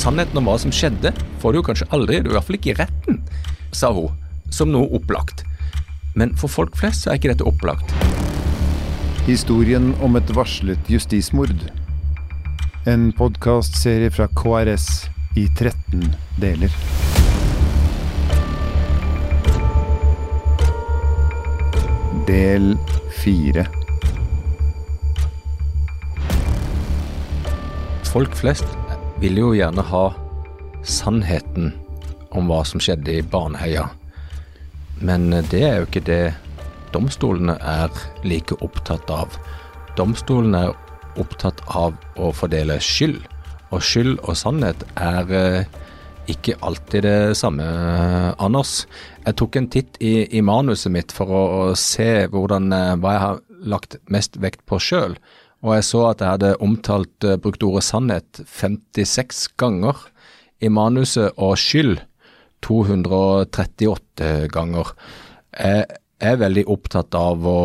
Sannheten om hva som skjedde, får du kanskje aldri, du i hvert fall ikke i retten, sa hun, som noe opplagt. Men for folk flest så er ikke dette opplagt. Historien om et varslet justismord. En podkastserie fra KRS i 13 deler. Del 4. Folk flest vil jo gjerne ha sannheten om hva som skjedde i Baneheia. Men det er jo ikke det domstolene er like opptatt av. Domstolene er opptatt av å fordele skyld, og skyld og sannhet er eh, ikke alltid det samme, Anders. Jeg tok en titt i, i manuset mitt for å, å se hvordan, eh, hva jeg har lagt mest vekt på sjøl. Og jeg så at jeg hadde omtalt uh, brukt ordet sannhet 56 ganger i manuset, og skyld 238 ganger. Jeg er veldig opptatt av å,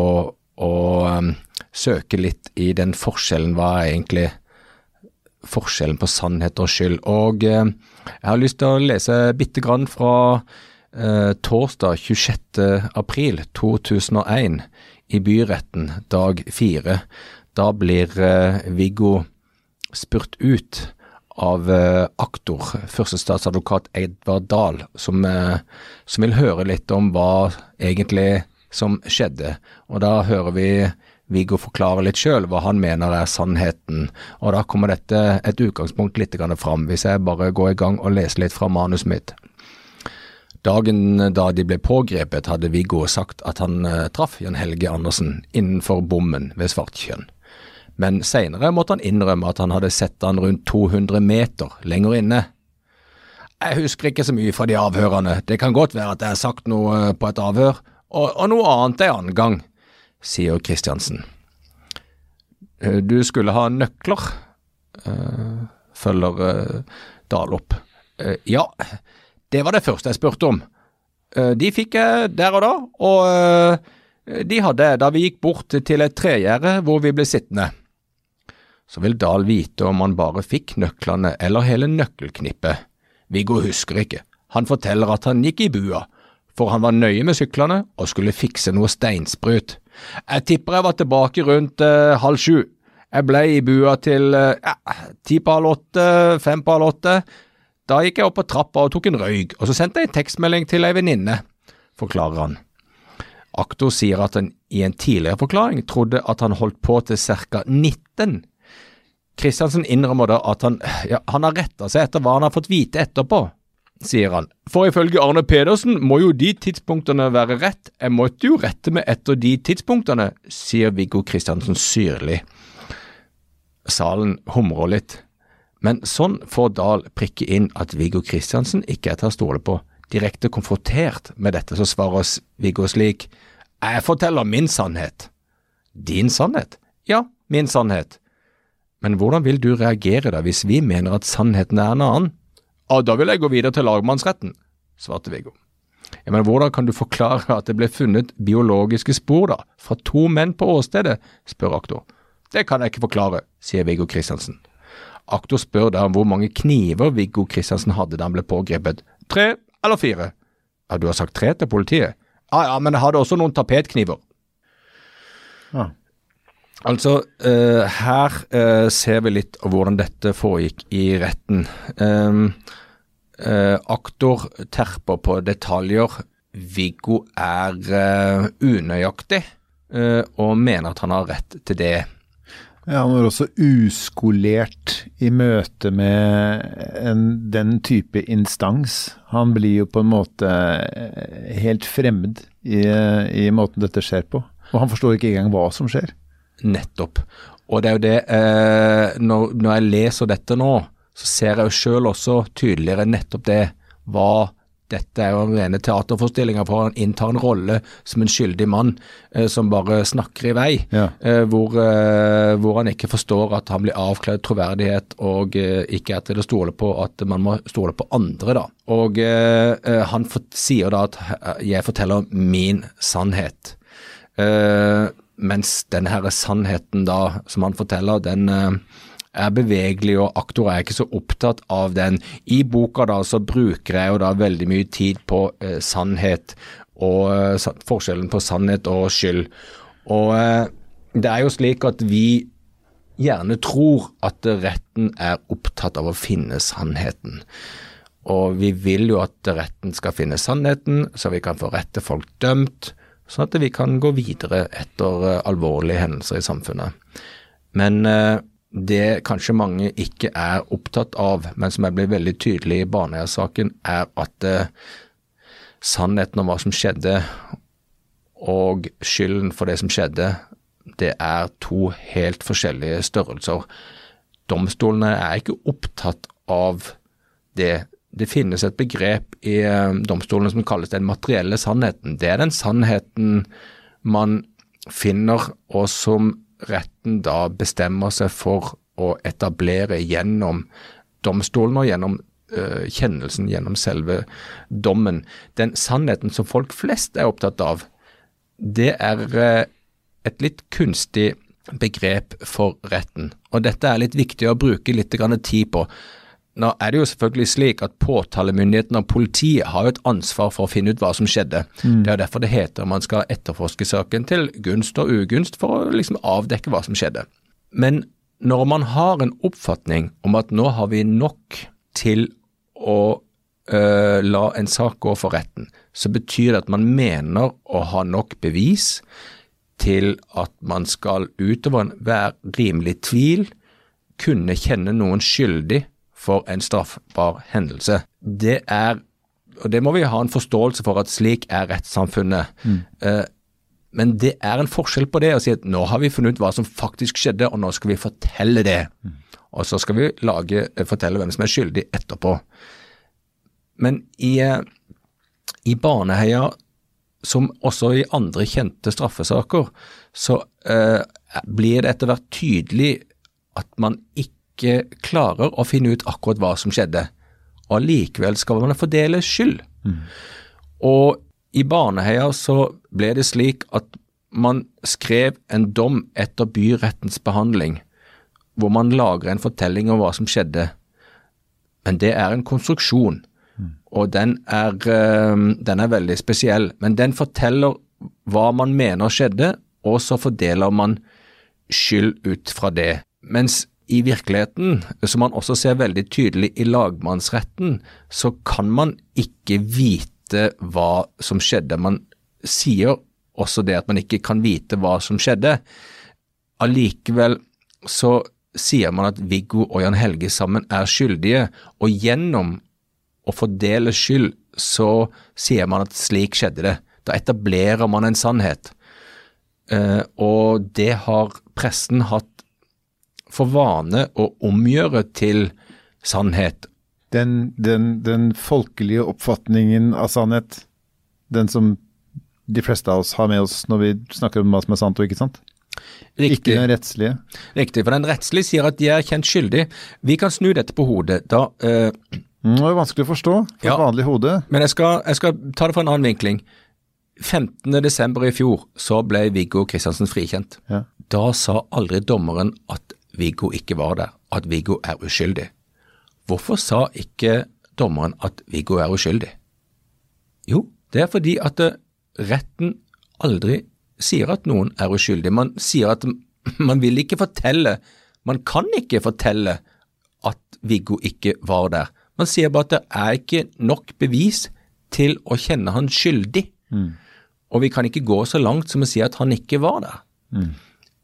å um, søke litt i den forskjellen. Hva er egentlig forskjellen på sannhet og skyld? Og uh, jeg har lyst til å lese bitte grann fra uh, torsdag 26. april 2001 i byretten, dag fire. Da blir eh, Viggo spurt ut av eh, aktor, førstestatsadvokat Edvard Dahl, som, eh, som, vil høre litt om hva egentlig som skjedde. Og da hører vi Viggo forklare litt sjøl hva han mener er sannheten. Og da kommer dette et utgangspunkt litt fram, hvis jeg bare går i gang og leser litt fra manuset mitt. Dagen da de ble pågrepet, hadde Viggo sagt at han traff Jan Helge Andersen innenfor bommen ved Svartkjønn men seinere måtte han innrømme at han hadde sett han rundt 200 meter lenger inne. Jeg husker ikke så mye fra de avhørene, det kan godt være at jeg har sagt noe eh, på et avhør, og, og noe annet en annen gang, sier Kristiansen. Eh, du skulle ha nøkler, uh, følger Dahl opp. Ja, det var det første jeg spurte om. de fikk jeg der og da, og de hadde jeg da vi gikk bort til et tregjerde hvor vi ble sittende så vil Dahl vite om han bare fikk nøklene eller hele nøkkelknippet. Viggo husker ikke. Han forteller at han gikk i bua, for han var nøye med syklene og skulle fikse noe steinsprut. Jeg tipper jeg var tilbake rundt eh, halv sju. Jeg ble i bua til eh, ti på halv åtte, fem på halv åtte. Da gikk jeg opp på trappa og tok en røyk, og så sendte jeg en tekstmelding til ei venninne, forklarer han. Aktor sier at han i en tidligere forklaring trodde at han holdt på til ca. 19 Kristiansen innrømmer da at han, ja, han har retta seg etter hva han har fått vite etterpå, sier han. For ifølge Arne Pedersen må jo de tidspunktene være rett, jeg måtte jo rette meg etter de tidspunktene, sier Viggo Kristiansen syrlig. Salen humrer litt, men sånn får Dahl prikke inn at Viggo Kristiansen ikke er til å stole på. Direkte konfrontert med dette, så svarer Viggo slik, jeg forteller min sannhet. Din sannhet? Ja, min sannhet. Men hvordan vil du reagere da hvis vi mener at sannheten er en annen? Ja, da vil jeg gå videre til lagmannsretten, svarte Viggo. Ja, men hvordan kan du forklare at det ble funnet biologiske spor da, fra to menn på åstedet, spør aktor. Det kan jeg ikke forklare, sier Viggo Kristiansen. Aktor spør da om hvor mange kniver Viggo Kristiansen hadde da han ble pågrepet. Tre eller fire? Ja, du har sagt tre til politiet? Ja ja, men jeg hadde også noen tapetkniver. Ja. Altså, uh, her uh, ser vi litt av hvordan dette foregikk i retten. Um, uh, aktor terper på detaljer. Viggo er unøyaktig og mener at han har rett til det. Ja, Han var også uskolert i møte med en, den type instans. Han blir jo på en måte helt fremmed i, i måten dette skjer på. Og han forstår ikke engang hva som skjer. Nettopp. Og det er jo det eh, når, når, jeg leser dette nå, så ser jeg jo sjøl også tydeligere nettopp det. Hva dette er jo en rene teaterforestillinger, for han inntar en rolle som en skyldig mann eh, som bare snakker i vei. Ja. Eh, hvor, eh, hvor, han ikke forstår at han blir avkledd troverdighet og eh, ikke er til å stole på at man må stole på andre, da. Og eh, han for, sier da at jeg forteller min sannhet. Eh, mens denne her sannheten da, som han forteller, den eh, er bevegelig, og aktor er ikke så opptatt av den. I boka da så bruker jeg jo da veldig mye tid på eh, sannhet, og eh, forskjellen på sannhet og skyld. Og eh, det er jo slik at vi gjerne tror at retten er opptatt av å finne sannheten. Og vi vil jo at retten skal finne sannheten, så vi kan få rette folk dømt, sånn at vi kan gå videre etter uh, alvorlige hendelser i samfunnet. Men uh, det kanskje mange ikke er opptatt av, men som jeg blir veldig tydelig i Baneheia-saken, er at uh, sannheten om hva som skjedde, og skylden for det som skjedde, det er to helt forskjellige størrelser. Domstolene er ikke opptatt av det det finnes et begrep i eh, domstolene som kalles den materielle sannheten. Det er den sannheten man finner, og som retten da bestemmer seg for å etablere gjennom domstolen og gjennom uh, kjennelsen, gjennom selve dommen. Den sannheten som folk flest er opptatt av, det er uh, et litt kunstig begrep for retten. Og dette er litt viktig å bruke litt tid på. Nå er det jo selvfølgelig slik at påtalemyndigheten og politiet har jo et ansvar for å finne ut hva som skjedde. Mm. Det er derfor det heter man skal etterforske saken til gunst og ugunst for å liksom avdekke hva som skjedde. Men når man har en oppfatning om at nå har vi nok til å øh, la en sak gå for retten, så betyr det at man mener å ha nok bevis til at man skal utover enhver rimelig tvil kunne kjenne noen skyldig for en straffbar hendelse. Det er, og det må vi ha en forståelse for at slik er rettssamfunnet. Mm. Uh, men det er en forskjell på det å si at nå har vi funnet ut hva som faktisk skjedde, og nå skal vi fortelle det. Mm. Og så skal vi lage, eh, fortelle hvem som er skyldig etterpå. Men i, eh, i Baneheia, som også i andre kjente straffesaker, så eh, blir det etter hvert tydelig at man ikke ikke klarer å finne ut akkurat hva som skjedde. Og allikevel skal man fordele skyld. Mm. Og i Baneheia så ble det slik at man skrev en dom etter byrettens behandling, hvor man lager en fortelling om hva som skjedde. Men det er en konstruksjon, mm. og den er, den er veldig spesiell. Men den forteller hva man mener skjedde, og så fordeler man skyld ut fra det. Mens i virkeligheten, som man også ser veldig tydelig i lagmannsretten, så kan man ikke vite hva som skjedde. Man sier også det at man ikke kan vite hva som skjedde. Allikevel så sier man at Viggo og Jan Helge sammen er skyldige, og gjennom å fordele skyld så sier man at slik skjedde det. Da etablerer man en sannhet. Uh, og det har pressen hatt for vane å omgjøre til sannhet. Den, den, den, folkelige oppfatningen av sannhet, den som de fleste av oss har med oss når vi snakker om hva som er sant og ikke sant? Riktig. Ikke den rettslige. Riktig, for den rettslige sier at de er kjent skyldig. Vi kan snu dette på hodet. Da uh, Det er vanskelig å forstå for ja, et vanlig hode. Men jeg skal, jeg skal ta det fra en annen vinkling. 15.12. i fjor så ble Viggo Kristiansen frikjent. Ja. Da sa aldri dommeren at Viggo ikke var der, at Viggo er uskyldig. Hvorfor sa ikke dommeren at Viggo er uskyldig? Jo, det er fordi at eh, retten aldri sier at noen er uskyldig. Man sier at man vil ikke fortelle, man kan ikke fortelle at Viggo ikke var der. Man sier bare at det er ikke nok bevis til å kjenne han skyldig. Mm. Og vi kan ikke gå så langt som å si at han ikke var der. Mm.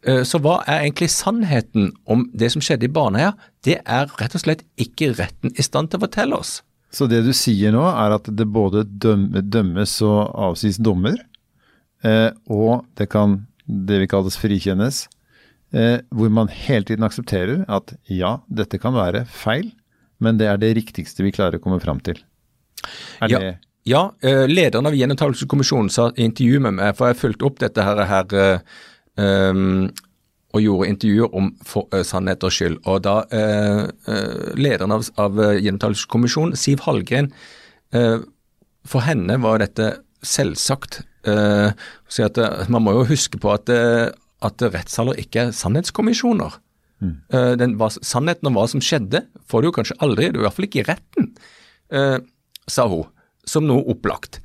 Eh, så hva er egentlig sannheten om det som skjedde i Baneheia? Det er rett og slett ikke retten i stand til å fortelle oss. Så det du sier nå er at det både dømmes og avsies dommer, eh, og det kan det vi kalles frikjennes, eh, hvor man hele tiden aksepterer at ja, dette kan være feil, men det er det riktigste vi klarer å komme fram til. Er ja. det ja, lederen av Gjenopptakelseskommisjonen sa i intervju med meg, for jeg fulgte opp dette her, her Um, og gjorde intervjuer om for, uh, sannhet og skyld. Og da uh, uh, lederen av, av Gjenopptakelseskommisjonen, Siv Hallgren, for henne var dette selvsagt. så at Man må jo huske på at, at rettssaler ikke er sannhetskommisjoner. Mm. Eh, den, hva, sannheten om hva som skjedde, får du jo kanskje aldri, du er i hvert fall ikke i retten, eh, sa hun, som noe opplagt.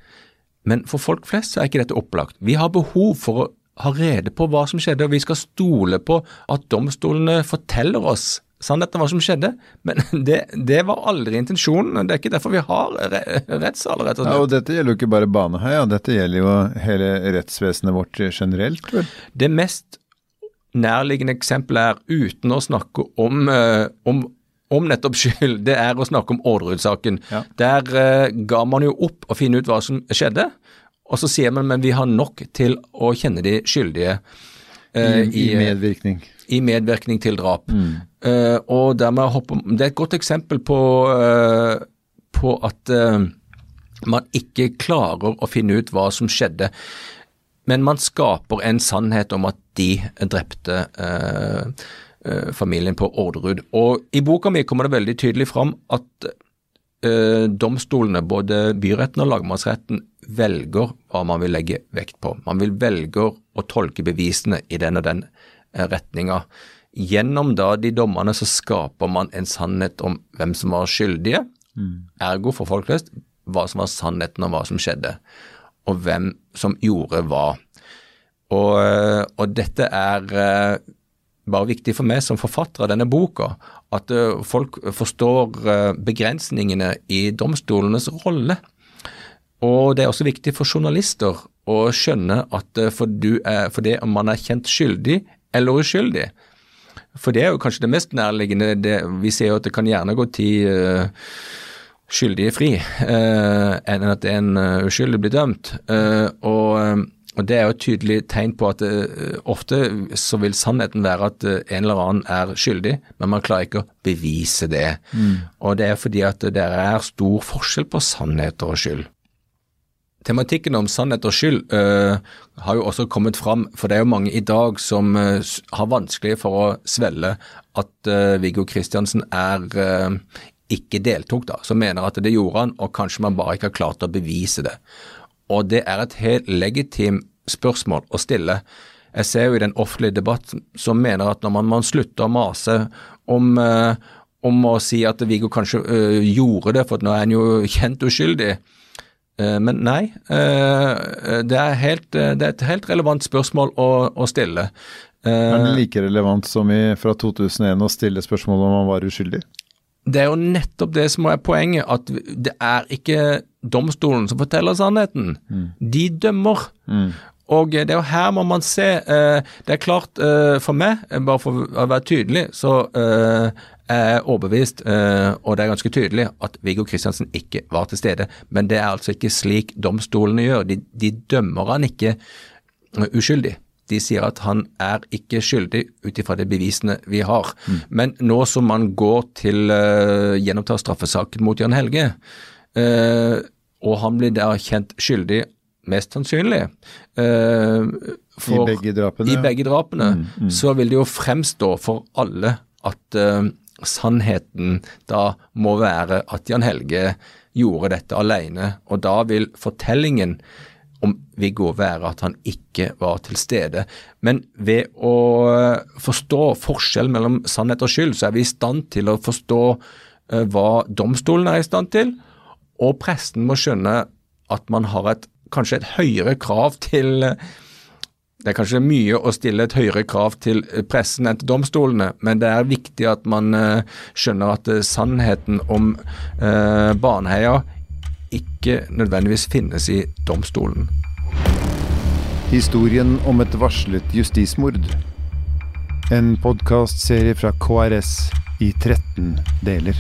Men for folk flest så er ikke dette opplagt. Vi har behov for å ha rede på hva som skjedde, og vi skal stole på at domstolene forteller oss sannheten om hva som skjedde. Men det, det var aldri intensjonen. Det er ikke derfor vi har re rettssaler, rett og Ja, og dette gjelder jo ikke bare Baneheia, dette gjelder jo hele rettsvesenet vårt generelt, vel? Det mest nærliggende eksempelet er, uten å snakke om, eh, om, om nettopp skyld, det er å snakke om Orderud-saken. Ja. Der eh, ga man jo opp å finne ut hva som skjedde, og så sier man men vi har nok til å kjenne de skyldige Uh, I, I medvirkning. i medvirkning til drap. Eh, og dermed hopper, Det er et godt eksempel på, uh, på at eh, man ikke klarer å finne ut hva som skjedde. Men man skaper en sannhet om at de drepte eh, eh, familien på Orderud. Og I boka mi kommer det veldig tydelig fram at eh, domstolene, både byretten og lagmannsretten, velger hva man vil legge vekt på. Man vil velge å tolke bevisene i den og den eh, retninga. Gjennom da de dommene så skaper man en sannhet om hvem som var skyldige, ergo for folk flest hva som var sannheten om hva som skjedde, og hvem som gjorde hva. Og, eh, og dette er eh, bare viktig for meg som forfatter av denne boka, at eh, folk forstår eh, begrensningene i domstolenes rolle. Og det er også viktig for journalister å skjønne at eh, for, er, for det om man er kjent skyldig eller uskyldig, for det er jo kanskje det mest nærliggende, det, vi ser jo at det kan gjerne gå tid uh, skyldige fri, uh, enn at en uh, uskyldig blir dømt. Og, og det er jo et tydelig tegn på at uh, ofte så vil sannheten være at uh, en eller annen er skyldig, men man klarer ikke å bevise det. Og det er fordi at det er stor forskjell på sannheter og skyld. Tematikken om sannhet og skyld uh, har jo også kommet fram, for det er jo mange i dag som uh, har vanskelig for å svelle at uh, Viggo Kristiansen er ikke deltok, da, som mener at det gjorde han, og kanskje man bare ikke har klart å bevise det. Og det er et helt legitimt spørsmål å stille. Jeg ser jo i den offentlige debatt som mener at når man, man slutter å mase om, eh, om å si at Viggo kanskje eh, gjorde det, for nå er han jo kjent uskyldig, Eh, Men nei, eh, det er, helt, eh, det er et helt relevant spørsmål å, å stille. Er Eh, det like relevant som i, fra 2001 å stille spørsmål om han var uskyldig? Det er jo nettopp det som er poenget, at det er ikke domstolen som forteller sannheten. De dømmer. Og det er jo her må man se eh, Det er klart, eh, for meg, eh, bare for å være tydelig, så eh, er jeg overbevist, eh, og det er ganske tydelig, at Viggo Kristiansen ikke var til stede. Men det er altså ikke slik domstolene gjør. De, de dømmer han ikke eh, uskyldig. De sier at han er ikke skyldig ut ifra de bevisene vi har. Men nå som man går til uh, gjenopptar straffesaken mot Jan Helge, eh, og han blir da kjent skyldig, mest sannsynlig eh, for- I begge drapene? i begge drapene, så vil det jo fremstå for alle at eh, sannheten da må være at Jan Helge gjorde dette alene, og da vil fortellingen om Viggo være at han ikke var til stede. Men ved å eh, forstå forskjellen mellom sannhet og skyld, så er vi i stand til å forstå hva domstolen er i stand til, og presten må skjønne at man har et kanskje et høyere krav til det er kanskje mye å stille et høyere krav til pressen enn til domstolene, men det er viktig at man eh, skjønner at eh, sannheten om eh, Baneheia ikke nødvendigvis finnes i domstolen. Historien om et varslet justismord. En podkastserie fra KRS i 13 deler.